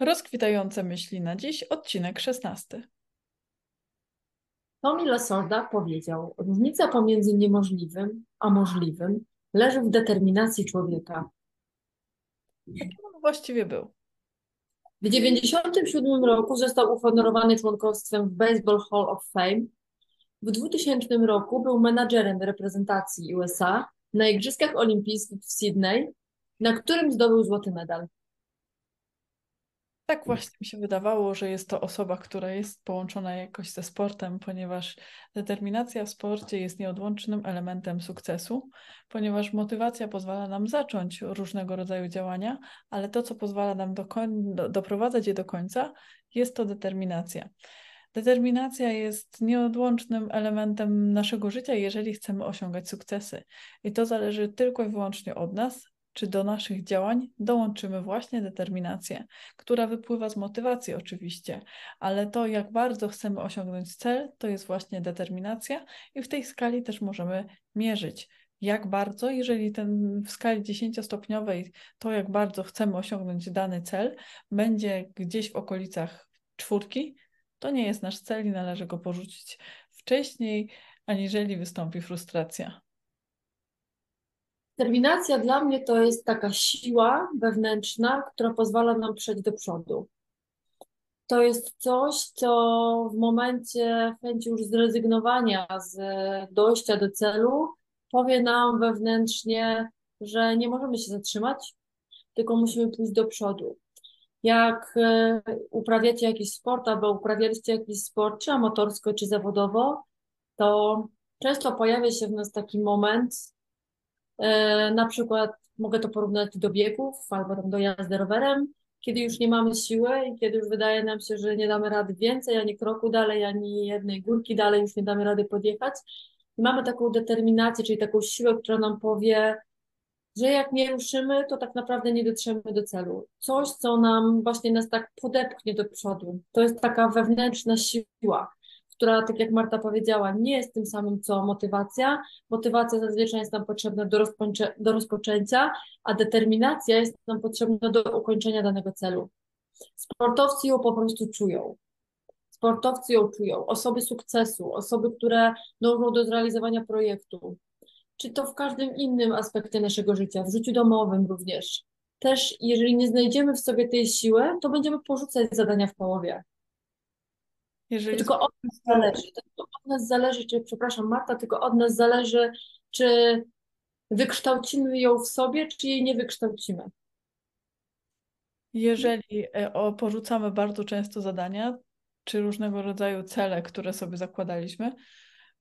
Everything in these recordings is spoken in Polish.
Rozkwitające myśli na dziś, odcinek 16. Tommy Lasorda powiedział: Różnica pomiędzy niemożliwym a możliwym leży w determinacji człowieka. Jaki on właściwie był? W 1997 roku został uhonorowany członkostwem w Baseball Hall of Fame. W 2000 roku był menadżerem reprezentacji USA na Igrzyskach Olimpijskich w Sydney, na którym zdobył złoty medal. Tak właśnie mi się wydawało, że jest to osoba, która jest połączona jakoś ze sportem, ponieważ determinacja w sporcie jest nieodłącznym elementem sukcesu, ponieważ motywacja pozwala nam zacząć różnego rodzaju działania, ale to, co pozwala nam do, doprowadzać je do końca, jest to determinacja. Determinacja jest nieodłącznym elementem naszego życia, jeżeli chcemy osiągać sukcesy. I to zależy tylko i wyłącznie od nas, czy do naszych działań dołączymy właśnie determinację, która wypływa z motywacji oczywiście, ale to, jak bardzo chcemy osiągnąć cel, to jest właśnie determinacja i w tej skali też możemy mierzyć. Jak bardzo, jeżeli ten w skali 10-stopniowej, to jak bardzo chcemy osiągnąć dany cel, będzie gdzieś w okolicach czwórki, to nie jest nasz cel i należy go porzucić wcześniej, aniżeli wystąpi frustracja. Determinacja dla mnie to jest taka siła wewnętrzna, która pozwala nam przejść do przodu. To jest coś, co w momencie chęci już zrezygnowania z dojścia do celu powie nam wewnętrznie, że nie możemy się zatrzymać, tylko musimy pójść do przodu. Jak e, uprawiacie jakiś sport, albo uprawialiście jakiś sport, czy amatorsko, czy zawodowo, to często pojawia się w nas taki moment, na przykład mogę to porównać do biegów albo tam do jazdy rowerem, kiedy już nie mamy siły i kiedy już wydaje nam się, że nie damy rady więcej, ani kroku dalej, ani jednej górki dalej, już nie damy rady podjechać. Mamy taką determinację, czyli taką siłę, która nam powie, że jak nie ruszymy, to tak naprawdę nie dotrzemy do celu. Coś, co nam właśnie nas tak podepchnie do przodu. To jest taka wewnętrzna siła która, tak jak Marta powiedziała, nie jest tym samym co motywacja. Motywacja zazwyczaj jest nam potrzebna do, rozpoczę do rozpoczęcia, a determinacja jest nam potrzebna do ukończenia danego celu. Sportowcy ją po prostu czują. Sportowcy ją czują, osoby sukcesu, osoby, które dążą do zrealizowania projektu, czy to w każdym innym aspekcie naszego życia, w życiu domowym również. Też, jeżeli nie znajdziemy w sobie tej siły, to będziemy porzucać zadania w połowie. Jeżeli... Tylko od nas zależy, tylko od nas zależy, czy, przepraszam Marta, tylko od nas zależy, czy wykształcimy ją w sobie, czy jej nie wykształcimy. Jeżeli e, porzucamy bardzo często zadania, czy różnego rodzaju cele, które sobie zakładaliśmy,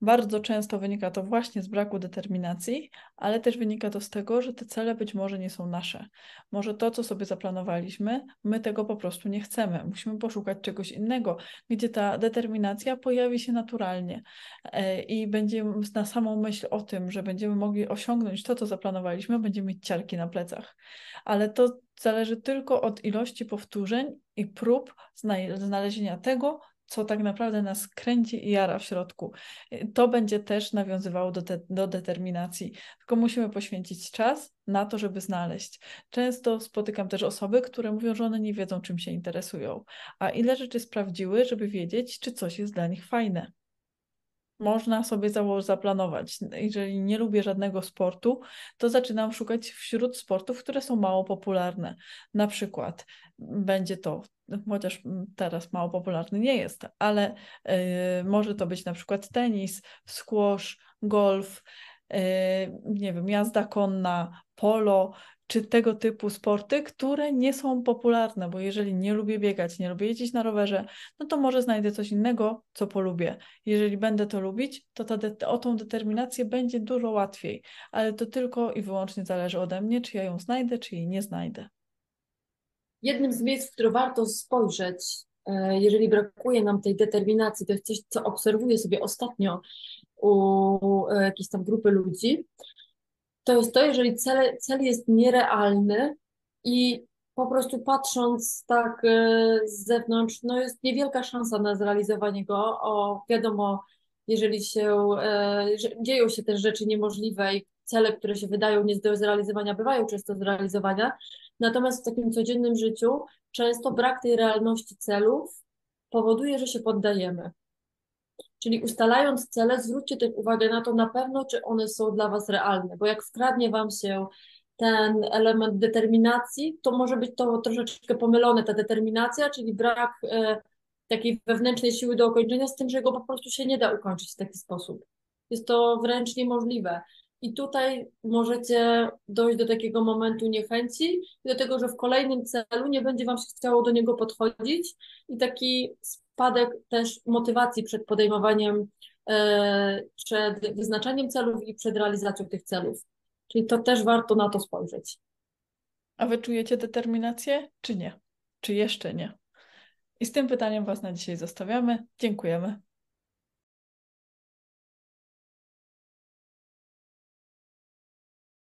bardzo często wynika to właśnie z braku determinacji, ale też wynika to z tego, że te cele być może nie są nasze. Może to, co sobie zaplanowaliśmy, my tego po prostu nie chcemy. Musimy poszukać czegoś innego, gdzie ta determinacja pojawi się naturalnie e, i będziemy na samą myśl o tym, że będziemy mogli osiągnąć to, co zaplanowaliśmy, będziemy mieć ciarki na plecach. Ale to zależy tylko od ilości powtórzeń i prób znalezienia tego, co tak naprawdę nas kręci i jara w środku. To będzie też nawiązywało do, te, do determinacji. Tylko musimy poświęcić czas na to, żeby znaleźć. Często spotykam też osoby, które mówią, że one nie wiedzą, czym się interesują. A ile rzeczy sprawdziły, żeby wiedzieć, czy coś jest dla nich fajne można sobie zaplanować. Jeżeli nie lubię żadnego sportu, to zaczynam szukać wśród sportów, które są mało popularne. Na przykład będzie to, chociaż teraz mało popularny nie jest, ale yy, może to być na przykład tenis, squash, golf, yy, nie wiem, jazda konna, polo, czy tego typu sporty, które nie są popularne, bo jeżeli nie lubię biegać, nie lubię jeździć na rowerze, no to może znajdę coś innego, co polubię. Jeżeli będę to lubić, to ta o tą determinację będzie dużo łatwiej, ale to tylko i wyłącznie zależy ode mnie, czy ja ją znajdę, czy jej nie znajdę. Jednym z miejsc, w które warto spojrzeć, e, jeżeli brakuje nam tej determinacji, to jest coś, co obserwuję sobie ostatnio u jakiejś tam grupy ludzi, to jest to, jeżeli cel, cel jest nierealny i po prostu patrząc tak e, z zewnątrz, no jest niewielka szansa na zrealizowanie go. O, wiadomo, jeżeli się e, dzieją się też rzeczy niemożliwe i cele, które się wydają nie do zrealizowania, bywają często zrealizowania, Natomiast w takim codziennym życiu często brak tej realności celów powoduje, że się poddajemy. Czyli ustalając cele, zwróćcie też uwagę na to na pewno, czy one są dla Was realne, bo jak wkradnie Wam się ten element determinacji, to może być to troszeczkę pomylone, ta determinacja, czyli brak e, takiej wewnętrznej siły do ukończenia, z tym, że go po prostu się nie da ukończyć w taki sposób. Jest to wręcz niemożliwe. I tutaj możecie dojść do takiego momentu niechęci, do tego, że w kolejnym celu nie będzie Wam się chciało do niego podchodzić i taki spadek też motywacji przed podejmowaniem, e, przed wyznaczaniem celów i przed realizacją tych celów. Czyli to też warto na to spojrzeć. A wy czujecie determinację, czy nie? Czy jeszcze nie? Z tym pytaniem Was na dzisiaj zostawiamy. Dziękujemy.